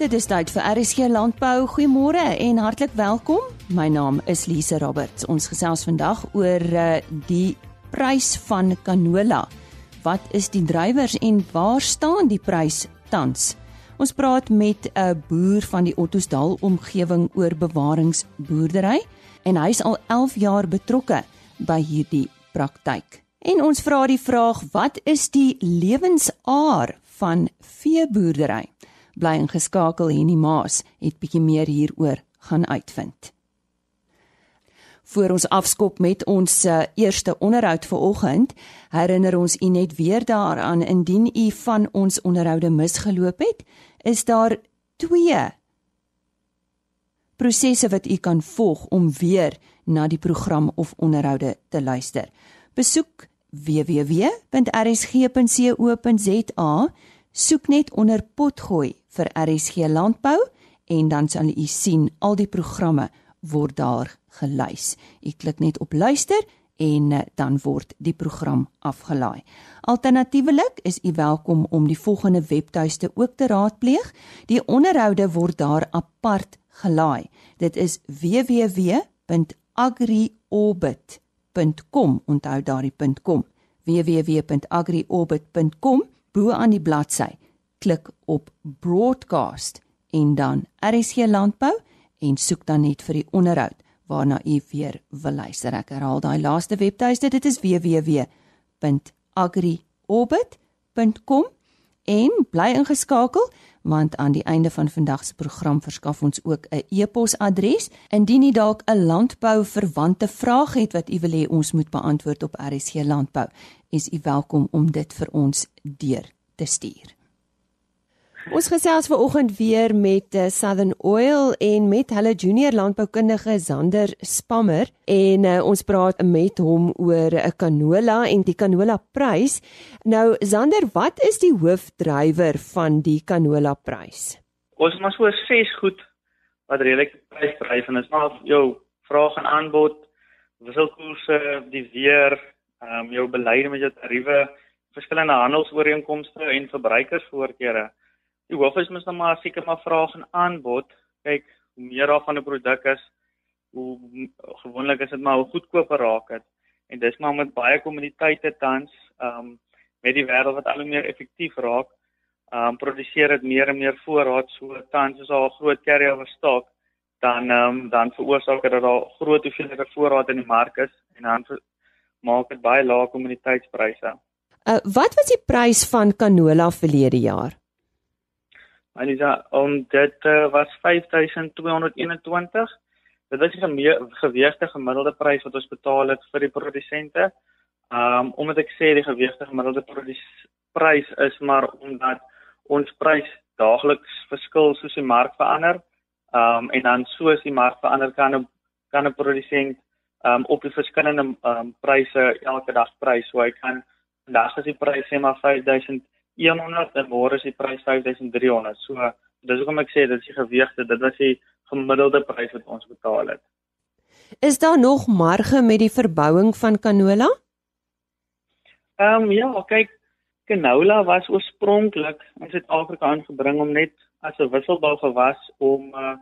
Dit is tyd vir RSG Landbou. Goeiemôre en hartlik welkom. My naam is Lise Roberts. Ons gesels vandag oor uh, die prys van canola. Wat is die drywers en waar staan die prys tans? Ons praat met 'n boer van die Ottosdal omgewing oor bewaringsboerdery en hy's al 11 jaar betrokke by hierdie praktyk. En ons vra die vraag: wat is die lewensaar van veeboerdery? Bly ingeskakel Henny Maas het bietjie meer hieroor gaan uitvind. Voor ons afskop met ons uh, eerste onderhoud vir oggend, herinner ons u net weer daaraan indien u van ons onderhoude misgeloop het, is daar twee prosesse wat u kan volg om weer na die program of onderhoude te luister. Besoek www.rsg.co.za soek net onder potgooi vir RSG landbou en dan sal u sien al die programme word daar gelys. U klik net op luister en eh, dan word die program afgelaai. Alternatiefelik is u welkom om die volgende webtuiste ook te raadpleeg. Die onderhoude word daar apart gelaai. Dit is www.agriorbit.com. Onthou daardie .com. www.agriorbit.com bo aan die bladsy klik op broadcast en dan RSG landbou en soek dan net vir die onderhoud waarna u weer wil luister. Ek herhaal daai laaste webtuiste, dit is www.agriorbit.com en bly ingeskakel want aan die einde van vandag se program verskaf ons ook 'n e-posadres indien u dalk 'n landbou verwante vraag het wat u wil hê ons moet beantwoord op RSG landbou is u welkom om dit vir ons deur te stuur. Ons gesels ver oggend weer met uh, Southern Oil en met hulle junior landboukundige Zander Spammer en uh, ons praat met hom oor 'n uh, canola en die canola prys. Nou Zander, wat is die hoofdrywer van die canola prys? Ons het maar so ses goed wat redelik prys dryf en is maar jou vraag en aanbod, wisselkoerse, die weer, ehm um, jou beleide met jou tariewe, verskillende handelsooreenkomste en verbruikersvoorkeure. Die hoof is mos nou maar seker maar vraag en aanbod. Kyk, hoe meer daar van 'n produk is, hoe gewoonlik is dit maar hoe goedkoper raak dit. En dis maar met baie kommoditeite tans, ehm um, met die wêreld wat al hoe meer effektief raak, ehm um, produseer dit meer en meer voorraad so tans is al 'n groot carryover stock dan ehm um, dan veroorsaak dit dat daar groot hoeveelhede voorraad in die mark is en dan maak dit baie lae kommoditeitspryse. Uh, wat was die prys van canola verlede jaar? Anisa, om dit uh, was 5221. Dit was die geweegde gemiddelde prys wat ons betaal het vir die produsente. Um omdat ek sê die geweegde gemiddelde prys is maar omdat ons prys daagliks verskil soos die mark verander. Um en dan soos die mark verander kan 'n kan 'n produsent um op die verskillende um pryse elke dag prys. So hy kan vandag as die prys sê maar 5000 100 en môre is die prys 5300. So dis hoekom ek sê dit is die geweegte, dit was die gemiddelde prys wat ons betaal het. Is daar nog marge met die verbouing van canola? Ehm um, ja, kyk, canola was oorspronklik in Suid-Afrika aangebring om net as 'n wisselbou gewas om uh,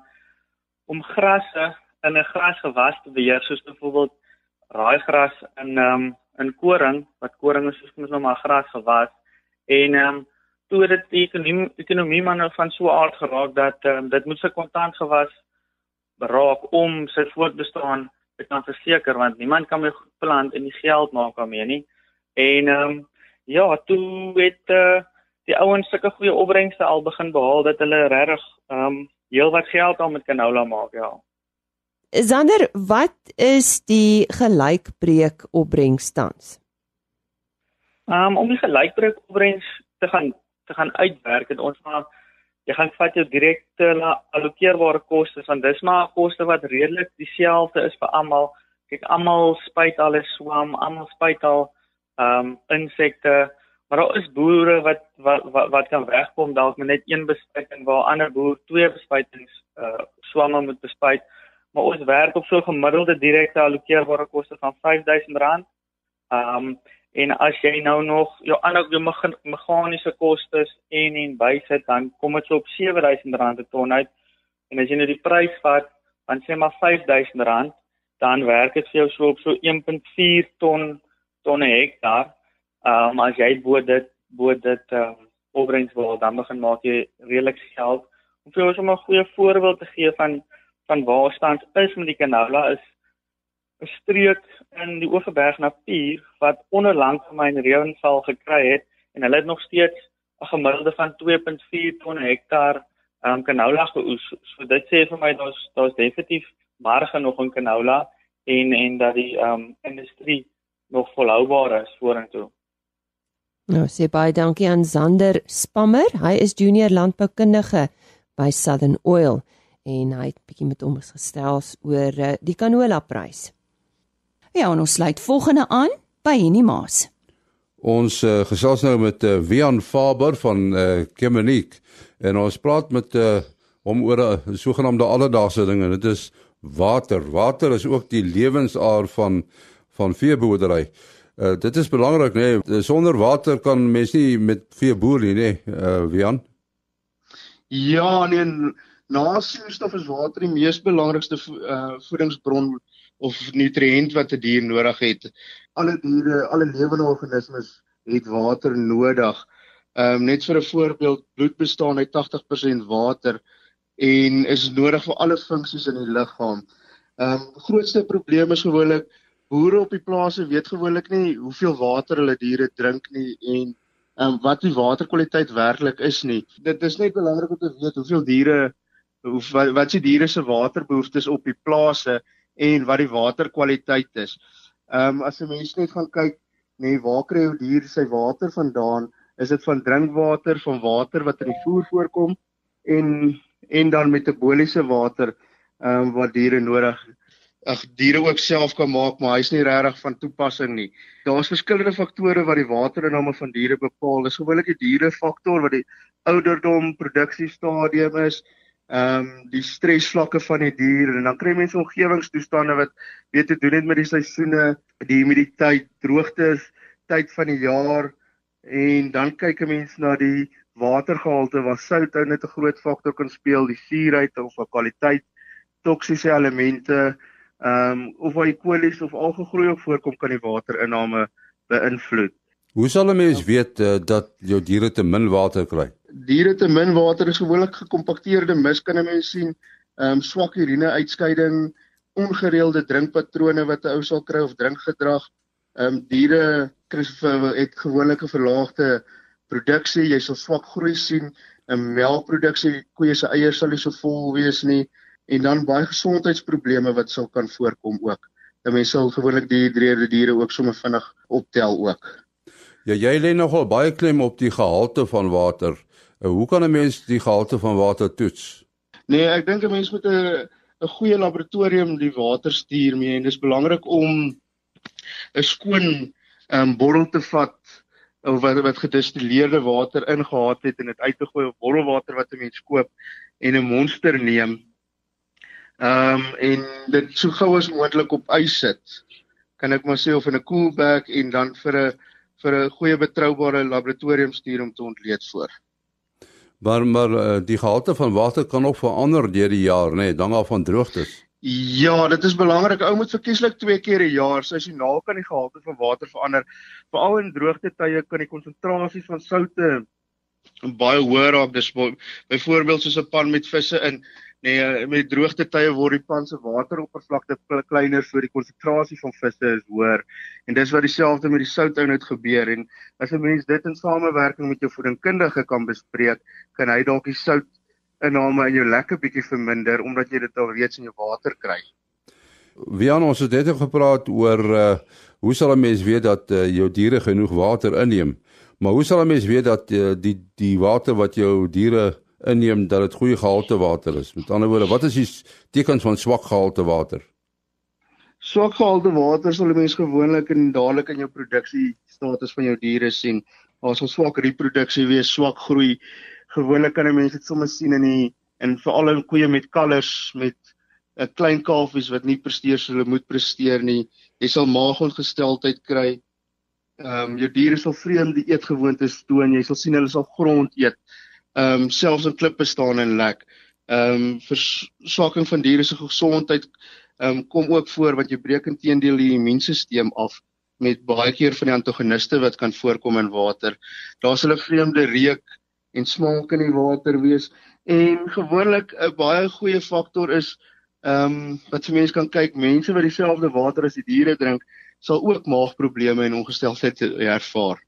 om grasse in 'n grasgewas te beheer soos byvoorbeeld raaigras in ehm um, in koring, wat koring is soos mens nou maar gras gewas En ehm um, toe het die ekonomie ekonomie maar nou van so aard geraak dat ehm um, dit moet se kontant gewas raak om sy voortbestaan te kan verseker want niemand kan meer plant en die geld maak daarmee nie. En ehm um, ja, toe het uh, die ouens sulke goeie opbrengste al begin behaal dat hulle regtig ehm um, heelwat geld aan met canola maak, ja. Sander, wat is die gelykbreek opbrengstans? Um om die gelykbreuk opbrengs te gaan te gaan uitwerk het ons maar jy gaan vat jou direkte allokeerbare koste want dis maar koste wat redelik dieselfde is vir almal. Kyk almal spuit alles swam, almal spuit al um insekte, maar daar is boere wat wat wat, wat kan wegkom dalk met net een bespuiting waar ander boer twee bespuitings uh swamme moet bespuit. Maar ons werk op so 'n gemiddelde direkte allokeerbare koste van R5000. Um En as jy nou nog jou ander jou meganiese kostes en en bysit dan kom dit so op R7000 per ton uit. En as jy nou die prys vat, dan sê maar R5000, dan werk dit vir jou so op so 1.4 ton tonne hektaar. Ehm um, as jy bo dit bo dit ehm um, opbrengs wil dan begin maak jy redelik geld. Om vir ons om 'n goeie voorbeeld te gee van van waar stand is met die canola is 'n streek in die Oeverberg Natuur wat onderlang van my reënval gekry het en hulle het nog steeds 'n gemiddelde van 2.4 ton hektaar um, canola geoes. So dit sê vir my daar's daar's definitief marge nog in canola en en dat die um, industrie nog volhoubaar is vorentoe. Nou sê baie dankie aan Zander Spammer. Hy is junior landboukundige by Southern Oil en hy het bietjie met ons gestel oor uh, die canola prys. Ja, ons sluit volgende aan by Henny Maas. Ons uh, gesels nou met uh, Wian Faber van uh, Kemeniek en ons praat met uh, hom oor 'n uh, sogenaamde alledaagse ding en dit is water. Water is ook die lewensaar van van veeboerdery. Uh, dit is belangrik nê. Nee. Sonder water kan mens nie met vee boer nie nê. Nee. Uh Wian. Ja, nee, na suurstof is water die mees belangrikste uh voedingsbron of nutriënt wat 'n die dier nodig het. Alle diere, alle lewende organismes het water nodig. Ehm um, net vir 'n voorbeeld, bloed bestaan uit 80% water en is nodig vir alle funksies in die liggaam. Ehm um, grootste probleem is gewoonlik boere op die plase weet gewoonlik nie hoeveel water hulle diere drink nie en um, wat die waterkwaliteit werklik is nie. Dit is net belangrik om te weet hoeveel diere hoe wat, wat se diere se waterbehoeftes op die plase en wat die waterkwaliteit is. Ehm um, as 'n mens net gaan kyk, nê, nee, waar kry jou dier sy water vandaan? Is dit van drinkwater, van water wat in die voer voorkom en en dan metaboliese water ehm um, wat diere nodig ag diere ook self kan maak, maar hy's nie regtig van toepassing nie. Daar's verskillende faktore wat die waterinname van diere bepaal. Dis gewoonlik die dierefaktor wat die ouderdom, produksiestadium is, ehm um, die stresvlakke van die dier en dan kry mense omgewingstoestande wat weet te doen het met die seisoene, die humiditeit, droogtes, tyd van die jaar en dan kyk 'n mens na die watergehalte waar sout ou net 'n groot faktor kan speel, die suurheid of 'n kwaliteit, toksiese elemente Ehm um, of waar E. coli of algegroei ook voorkom kan die waterinname beïnvloed. Hoe sal 'n mens weet uh, dat jou diere te min water kry? Diere te min water is gewoonlik gekompakteerde mis kan 'n mens sien. Ehm um, swak urine uitskeiding, ongereelde drinkpatrone wat 'n ou sal kry of drinkgedrag. Ehm um, diere het gewoonlik 'n verlaagde produksie, jy sal swak groei sien. 'n Melkproduksie, koeie se eiers sal nie so vol wees nie en dan baie gesondheidsprobleme wat sal kan voorkom ook. Dat mense sal gewoonlik die derde diere ook sommer vinnig optel ook. Ja, jy lê nogal baie klem op die gehalte van water. Uh, hoe kan 'n mens die gehalte van water toets? Nee, ek dink 'n mens moet 'n 'n goeie laboratorium die water stuur mee en dis belangrik om 'n skoon ehm um, bottel te vat of wat wat gedistilleerde water ingehaat het en dit uit te gooi of bottelwater wat 'n mens koop en 'n monster neem Ehm um, en dit so gou as moontlik op ys sit. Kan ek maar sê of in 'n cool bag en dan vir 'n vir 'n goeie betroubare laboratorium stuur om te ontleed voor. Maar maar uh, die gehalte van water kan ook verander deur die jaar, nê, nee, dan af van droogtes. Ja, dit is belangrik. Ou moet verkieslik twee keer 'n jaar seisoonaal kan die gehalte van water verander. Veral in droogte tye kan die konsentrasies van soutte baie hoër raak. Dis byvoorbeeld soos 'n pan met visse in Nee, eh, met droogte tye word die pan se wateroppervlakte kleiner so die konsentrasie van visse is hoër. En dis wat dieselfde met die southout gebeur en as 'n mens dit in samewerking met jou voedingkundige kan bespreek, kan hy dalk die soutinname in jou lekker bietjie verminder omdat jy dit al reeds in jou water kry. Wie aan ons het net gepraat oor uh hoe sal 'n mens weet dat uh, jou diere genoeg water inneem? Maar hoe sal 'n mens weet dat uh, die die water wat jou diere inneem dat dit goeie gehalte water is. Met ander woorde, wat is die tekens van swak gehalte water? Swak gehalte water sal mense gewoonlik en dadelik in jou produksie status van jou diere sien. Daar sal swak reproduksie wees, swak groei. Gewoonlik kan mense dit sommer sien in die in veral in koeie met kalvers met 'n klein kalfies wat nie presteer soos hulle moet presteer nie. Jy sal maagongesteldheid kry. Ehm um, jou diere sal vreemde eetgewoontes toon. Jy sal sien hulle sal grond eet. Ehm um, selfs in klippe staan en lek. Ehm um, verswakking van diere se gesondheid ehm um, kom ook voor wat jy breek intedeel die immuunstelsel af met baie keer van die antagoniste wat kan voorkom in water. Daar's hulle vreemde reuk en smaak in die water wees en gewoonlik 'n baie goeie faktor is ehm um, wat se mense kan kyk, mense wat dieselfde water as die diere drink, sal ook maagprobleme en ongesteldheid ervaar.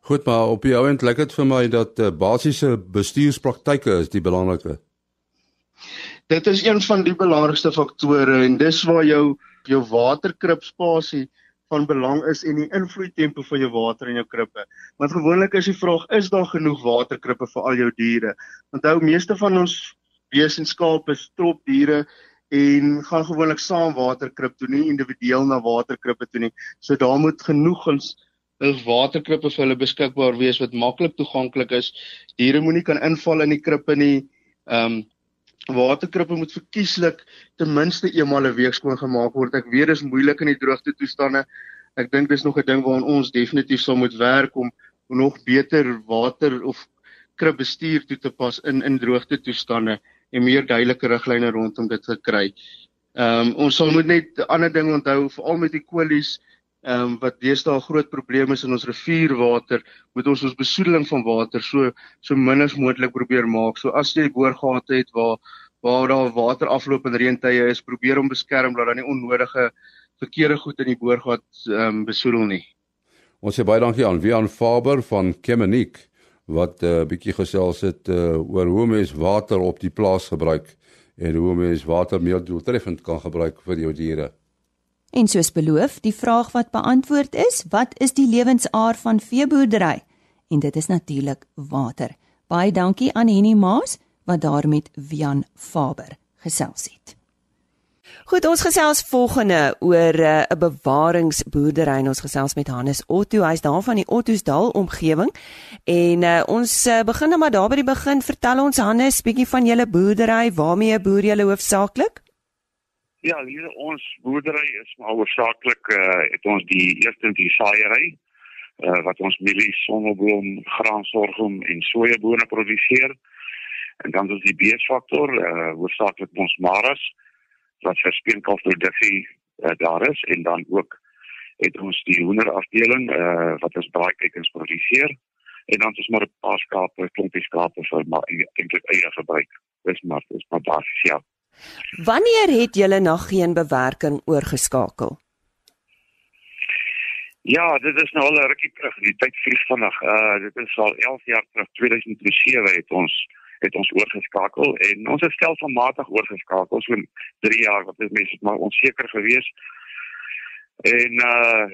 Goed, maar op die ouend lyk dit vir my dat uh, basiese bestuurspraktyke is die belangrike. Dit is een van die belangrikste faktore en dis waar jou jou waterkripspasie van belang is en die invloedtempo van jou water in jou krippe. Want gewoonlik is die vraag, is daar genoeg waterkrippe vir al jou diere? Onthou meeste van ons wesenskappe is tropdiere en gaan gewoonlik saam waterkrip toe nie individueel na waterkrippe toe nie. So daar moet genoeg ons waterkrippe vir hulle beskikbaar wees wat maklik toeganklik is. Diere moenie kan inval in die krippe nie. Ehm um, waterkrippe moet verkieslik ten minste eenmal 'n week skoon gemaak word. Ek weet dis moeilik in die droogte toestande. Ek dink dis nog 'n ding waaraan ons definitief sal moet werk om nog beter water of kripbestuur toe te pas in in droogte toestande en meer duidelike riglyne rondom dit te kry. Ehm um, ons sal moet net 'n ander ding onthou veral met die kolies ehm um, wat deesdae 'n groot probleem is in ons rivierwater, moet ons ons besoedeling van water so so min as moontlik probeer maak. So as jy boorgate het waar waar daar water afloop in reëntye is, probeer om beskerm dat daar nie onnodige verkeerde goed in die boorgat ehm um, besoedel nie. Ons sê baie dankie aan Wian Faber van Kemeniek wat 'n uh, bietjie gesels het uh, oor hoe mens water op die plaas gebruik en hoe mens water meer doeltreffend kan gebruik vir jou diere. En soos beloof, die vraag wat beantwoord is, wat is die lewensaar van veeboerdery? En dit is natuurlik water. Baie dankie aan Henny Maas wat daar met Wian Faber gesels het. Goed, ons gesels volgende oor eh, 'n uh, bewaringsboerdery en ons gesels met Hannes Otto. Hy's daar van die Ottosdal omgewing. En uh, ons uh, begin nou maar daar by die begin. Vertel ons Hannes bietjie van julle boerdery. Waarmee boer julle hoofsaaklik? Ja, hier ons boerdery is maar oorsaaklik uh, het ons die eerste die saaiery uh, wat ons mielies, sonneblom, graan, sorghum en sojabone produseer. En dan is die beesfaktor uh, oorsaaklik ons maras wat vir speenkalfproduksie uh, daar is en dan ook het ons die hoenderafdeling uh, wat ons braaikykens produseer en dan is maar 'n paar skape, klompie skape vir maar eintlik eie gebruik. Dis maar dis maar basies ja. Wanneer het julle na geen bewerking oorgeskakel? Ja, dit is nou al 'n rukkie terug. Die tyd vlieg vinnig. Uh dit is al 11 jaar terug, 2007 het ons het ons oorgeskakel en ons het stelselmatig oorgeskakel so 3 jaar wat dit mense maar onseker gewees. En uh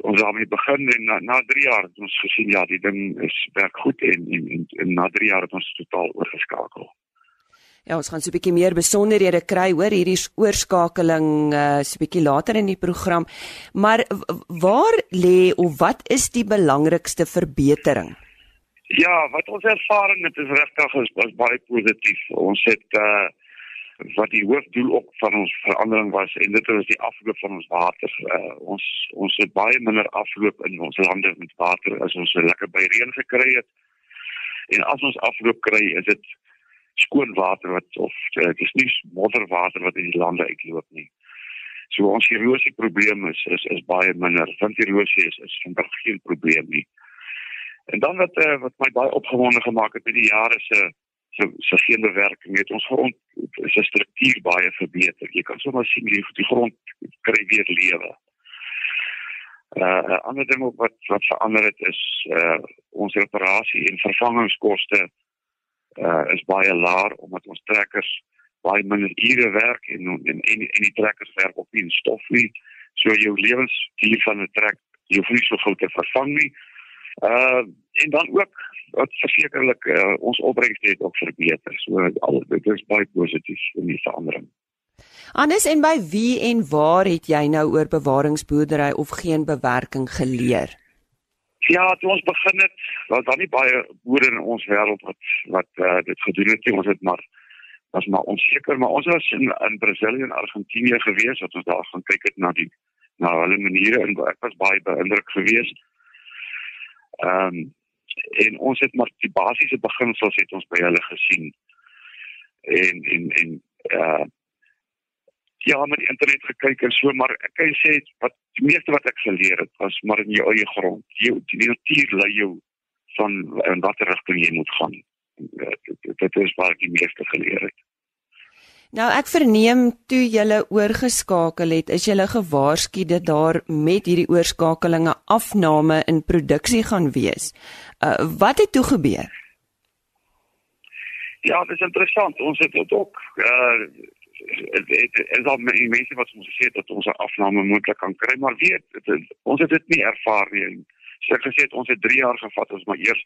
ons het begin en na 3 jaar het ons gesien ja, die ding is werk goed en en, en, en na 3 jaar het ons totaal oorgeskakel. Ja, ons gaan so 'n bietjie meer besonderhede kry hoor hierdie oorskakeling uh so 'n bietjie later in die program. Maar waar lê of wat is die belangrikste verbetering? Ja, wat ons ervaring het is regtig is, is baie positief. Ons het uh wat die hoofdoel ook van ons verandering was en dit is die afloop van ons water. Uh, ons ons het baie minder afloop in ons lande met water as ons lekker by reën gekry het. En as ons afloop kry, is dit skoon water wat of uh, dit is nie modderwater wat in die lande uitloop nie. So ons erosie probleem is is is baie minder. Want erosie is is vandag geen probleem nie. En dan wat uh, wat my baie opgewonde gemaak het met die jare se se se geen bewerking het ons grond se struktuur baie verbeter. Jy kan sommer sien die, die grond kry weer lewe. Uh 'n ander ding wat wat verander het is uh ons reparasie en vervangingskoste uh, is baie laag omdat ons trekkers baie minder ure werk en en en, en die trekkers werk op nie stof nie. So jou lewensduur van 'n trek jy hoef nie so gou te vervang nie. Uh en dan ook wat versekerlik uh, ons opbrengste het ook verbeter. So al dit is baie positief in die verandering. Anders en by wie en waar het jy nou oor bewaringsboerdery of geen bewerking geleer? Ja, toe ons begin het, was daar nie baie boere in ons wêreld wat wat uh, dit gedoen het nie. Ons het maar was maar onseker, maar ons was in in Brasilië en Argentinië gewees wat ons daar gaan kyk het na die na hulle maniere en ek was baie beïndruk geweest. Ehm um, en ons het maar die basiese beginsels het ons by hulle gesien. En en en uh ja, met die internet gekyk en so maar ek kan sê wat die meeste wat ek geleer het was maar in jou eie grond. Jy die natuur lei jou van in watter rigting jy moet gaan. Dit, dit is waar ek die meeste geleer het. Nou ek verneem toe jy oorgeskakel het, is jy gewaarsku dat daar met hierdie oorskakelinge afname in produksie gaan wees. Uh, wat het toe gebeur? Ja, dit is interessant. Ons het dit ook uh dit is al die mense wat ons gesê het dat ons 'n afname moontlik kan kry, maar weet het, het, ons het dit nie ervaar nie. So ek gesê het ons het 3 jaar gevat ons maar eers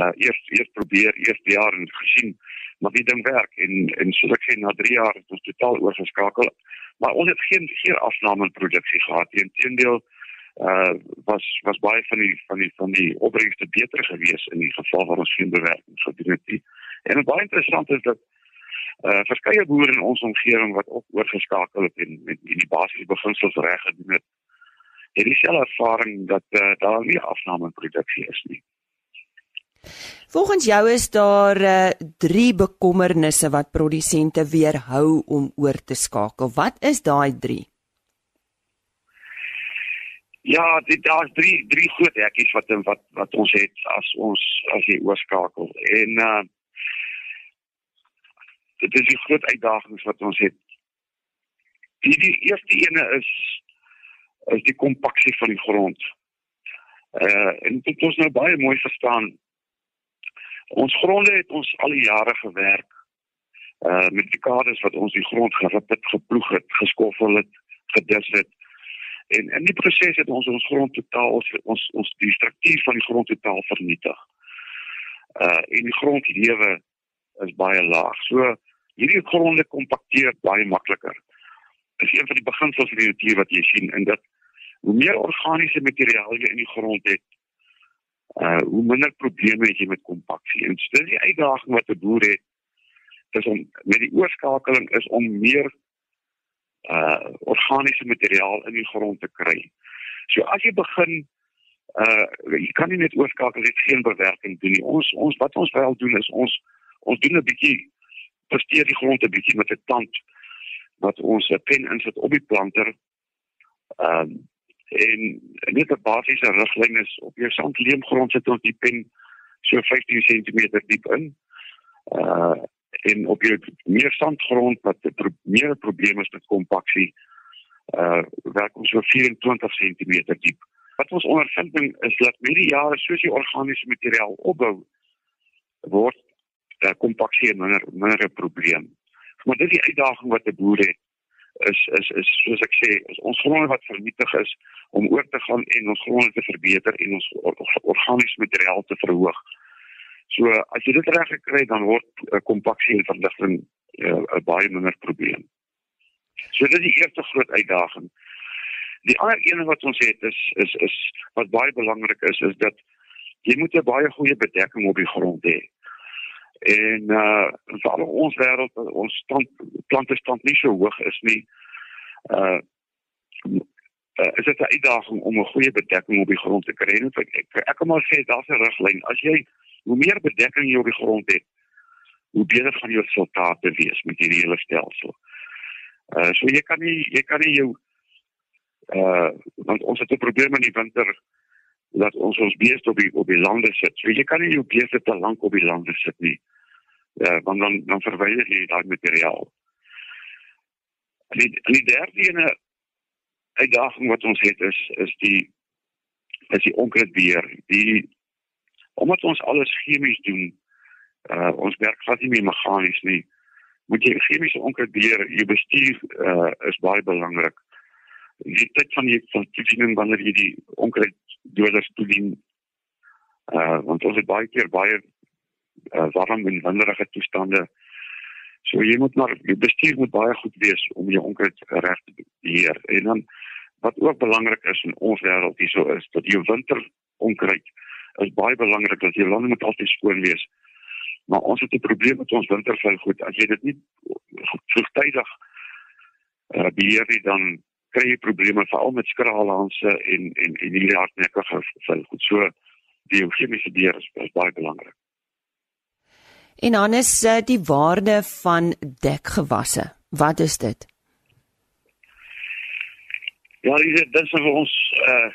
uh eers eers probeer eerste jaar en gesien maar die ding werk. En en soos ek sê na 3 jaar het ons totaal oorgeskakel. Maar ons het geen geen afname in produksie gehad inteendeel uh was was baie van die van die van die opbrengste beter gewees in die geval waar ons geen bewerking gedoen het en baie interessant is dat uh verskeie boere in ons omgewing wat ook oorgeskakel het en met die basiese beginsels reg gedoen het het dieselfde ervaring dat uh, daar nie afname in produksie is nie Volgens jou is daar uh, drie bekommernisse wat produsente weerhou om oor te skakel. Wat is daai drie? Ja, dit daar's drie drie groot hekkies wat wat wat ons het as ons as jy oorskakel. En uh dit is die groot uitdagings wat ons het. Die, die eerste ene is is die kompaksie van die grond. Uh en dit ons nou baie mooi verstaan Ons gronde het ons al die jare gewerk uh met die kaders wat ons die grond gerip het, geploeg het, geskoffel het, gedis het. En in die proses het ons ons grond totaal ons ons, ons die struktuur van die grond totaal vernietig. Uh en die grondlewe is baie laag. So hierdie gronde kompakteer baie makliker. Dit is een van die beginsels van die natuur wat jy sien in dat hoe meer organiese materiaal jy in die grond het, uh hoe minder probleme het jy met kompaksie. En dis die uitdaging wat 'n boer het is om met die oorskakeling is om meer uh organiese materiaal in die grond te kry. So as jy begin uh jy kan nie net oorskakel net geen bewerking doen nie. Ons ons wat ons wel doen is ons ons doen 'n bietjie presteer die grond 'n bietjie met 'n tand wat ons 'n pen insit op die planter. Ehm um, en net 'n basiese riglyn is op jou sandleemgrond sit ons die pen so 15 cm diep in. Uh en op jou meer sandgrond wat pro meer probleme is met kompaksie uh werk ons so 24 cm diep. Wat ons ondervinding is dat met die jare soos die organiese materiaal opbou word uh, kompaksie 'n minder minder probleem. Maar dit is die uitdaging wat 'n boer het is is is soos ek sê, is ons gronde wat vernietig is om oor te gaan en ons gronde te verbeter en ons organiese materiaal te verhoog. So as jy dit reg gekry dan word uh, kompaksie en verligting eh, 'n uh, baie minder probleem. So dit is die eerste groot uitdaging. Die ander een wat ons het is is is wat baie belangrik is is dat jy moet 'n baie goeie bedekking op die grond hê en uh veral ons wêreld ons stand plante stand nie so hoog is nie. Uh, uh is dit 'n uitdaging om 'n goeie bedekking op die grond te kry? Ek ek, ek kan maar sê daar's 'n riglyn. As jy hoe meer bedekking jy op die grond het hoe beter gaan jou resultate wees met hierdie hele stelsel. Uh so jy kan nie jy kan nie jou uh want ons het 'n probleem in die winter dat ons ons beeste op die op die lande sit. So jy kan nie jou beeste te lank op die lande sit nie. Ja, want dan dan verwyder jy daai materiaal. En die, en die derde ene uitdaging wat ons het is is die is die onkruidbeheer. Die omdat ons alles chemies doen, uh ons werk glad nie meer meganies nie. Moet jy chemiese onkruidbeheer, jou bestuur uh is baie belangrik. Die tyd van die van toediening wanneer jy die onkruiddoders toedien uh want ons het baie keer baie uh, warm en winderige toestande. So jy moet maar die bestuur moet baie goed wees om jou onkruid reg te beheer. En dan wat ook belangrik is in ons wêreld hierso is dat jou winter onkruid is baie belangrik dat jou lande moet altyd skoon wees. Maar ons het 'n probleem met ons wintervuil goed. As jy dit nie vroegtydig uh, beheer nie, dan kry jy probleme veral met skraalhanse en en en hierdie hardnekkige vuil goed. So die chemiese beheer is, is baie belangrik. En dan is uh, die waarde van dekgewasse. Wat is dit? Ja, dit is vir ons uh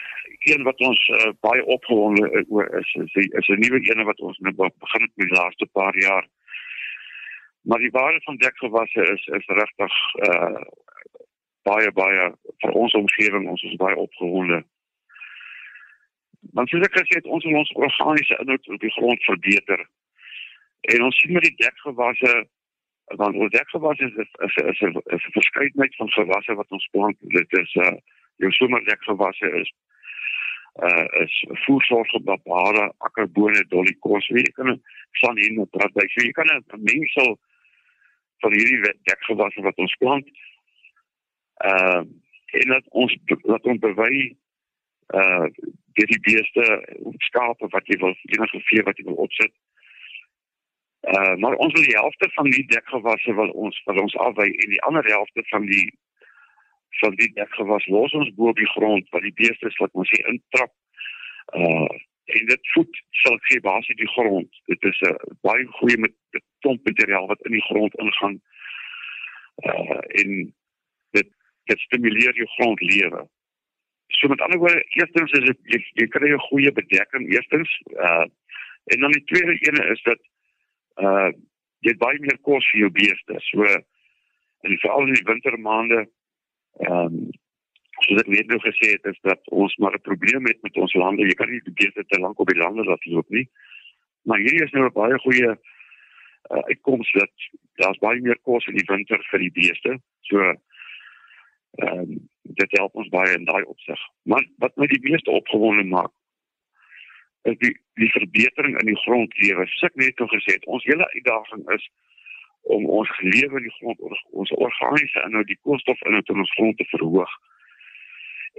een wat ons uh, baie opgewonde oor is is die, is 'n nuwe een wat ons nou begin het met die laaste paar jaar. Maar die waarde van dekgewasse is is regtig uh baie baie vir ons omgewing, ons is baie opgewonde. Want soos ek gesê het, ons wil ons organiese inhoud op die grond verbeter. En ons sien met die dekgewasse want ons dekgewasse is is is, 'n verskeidenheid van gewasse wat ons plant. Dit is uh jou somerdekgewasse is uh is op babare akkerbone dolikos wie kan van hier met praat jy jy kan 'n mengsel van hierdie dekgewasse wat ons plant uh en dat ons dat ons bewy uh deur die beeste skape wat jy wil enige vee wat jy wil opsit uh maar ons wil die helfte van die dekgewasse wil ons wil ons afwy en die ander helfte van die van die dekgewas los ons bo op die grond wat die beeste sal ons hier intrap. Uh en dit voed sal gee basies die grond. Dit is 'n uh, baie goeie met klomp materiaal wat in die grond ingaan. Uh en dit stimuleer jou grondlewe. So met ander woorde, eerstens is dit jy, jy kry 'n goeie bedekking eerstens. Uh en dan die tweede ene is dat uh jy baie meer kos vir jou beeste. So en veral in die wintermaande Ehm um, soos ek net nou gesê het is dat ons maar 'n probleem het met ons lande. Jy kan nie die beeste te lank op die lande laat loop nie. Maar hierdie is nou 'n baie goeie uh, uitkoms dat daar's baie meer kos in die winter vir die beeste. So ehm um, dit help ons baie in daai opsig. Maar wat my die meeste opgewonde maak is die die verbetering in die grondlewe. Suk net nou gesê het ons hele uitdaging is om ons lewe in die grond ons organiese inhoud die koolstof inhoud in ons grond te verhoog.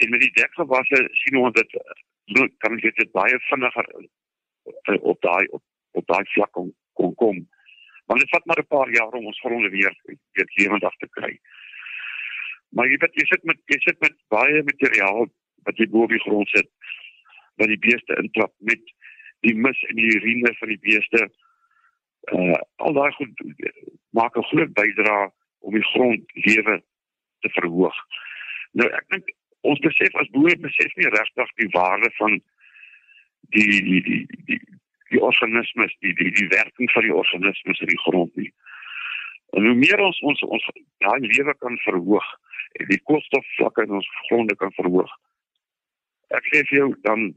En met die dekgewasse sien ons dit kan dit dit baie vinniger eh, op daai op, op daai vlak kom kom kom. Want dit vat maar 'n paar jaar om ons gronde weer weer lewendig te kry. Maar jy weet jy sit met jy sit met baie materiaal wat jy bo op die grond sit wat die beeste intrap met die mis en die urine van die beeste uh al daai goed maak 'n groot bydrae om die grondlewe te verhoog. Nou ek dink ons besef as boere besef nie regtig die waarde van die die die die die organismes die die die werking van die organismes in die grond nie. En hoe meer ons ons ons daai lewe kan verhoog die koolstofvlakke in ons gronde kan verhoog. Ek sê vir jou dan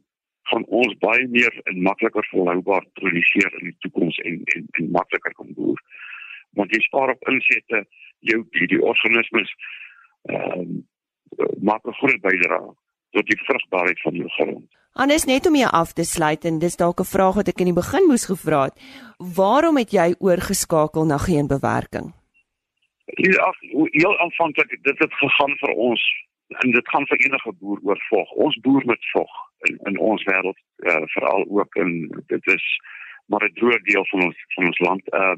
gaan ons baie meer en makliker volhoubaar produseer in die toekoms en en en makliker kan boer. Want jy spaar op insette jou die, die organismes ehm um, maak 'n groot bydrae tot die vrugbaarheid van jou grond. Anders net om jou af te sluit en dis dalk 'n vraag wat ek in die begin moes gevra het. Waarom het jy oorgeskakel na geen bewerking? Ja, heel aanvanklik dit het gegaan vir ons en dit gaan vir enige boer oor vog. Ons boer met vog in in ons wêreld uh, veral ook in dit is maar 'n groot deel van ons van ons land. Uh,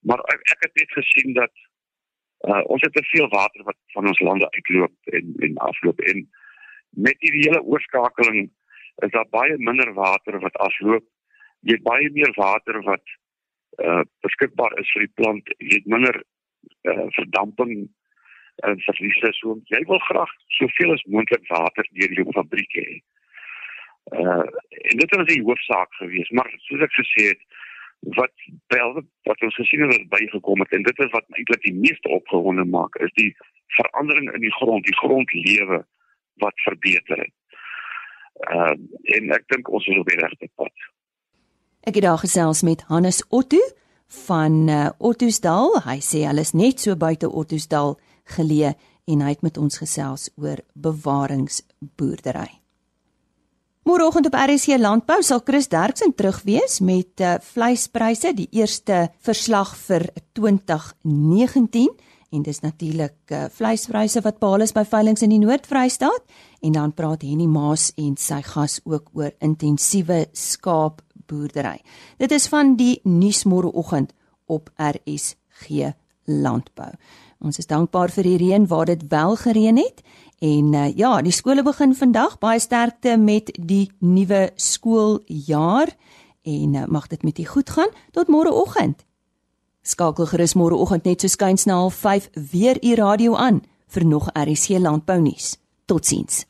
maar ek, ek het net gesien dat uh, ons het te veel water wat van ons lande uitloop en en afloop en met die hele oorskakeling is daar baie minder water wat afloop. Jy baie meer water wat uh, beskikbaar is vir die plant. Jy het minder uh, verdamping en uh, verliese so jy wil graag soveel as moontlik water deur jou fabriek hê. Uh en dit was die hoofsaak geweest, maar soos ek gesê het wat wel wat ons gesien het bygekom het en dit is wat eintlik die meeste opgewonde maak is die verandering in die grond, die grondlewe wat verbeter het. Uh en ek dink ons is op die regte pad. Ek het daar gesels met Hannes Otto van uh, Ottosdal. Hy sê hulle is net so buite Ottosdal geleë en hy het met ons gesels oor bewaringsboerdery. Môreoggend op RSC Landbou sal Chris Derksen terug wees met uh, vleispryse, die eerste verslag vir 2019 en dis natuurlik uh, vleispryse wat behaal is by veilinge in die Noord-Vrystaat en dan praat Henny Maas en sy gas ook oor intensiewe skaap boerdery. Dit is van die nuusmôreoggend op RSG Landbou. Ons is dankbaar vir die reën waar dit wel gereën het en uh, ja, die skole begin vandag. Baie sterkte met die nuwe skooljaar en uh, mag dit met u goed gaan tot môreoggend. Skakel gerus môreoggend net so skuins na 05:30 weer u radio aan vir nog RC landbou nuus. Totsiens.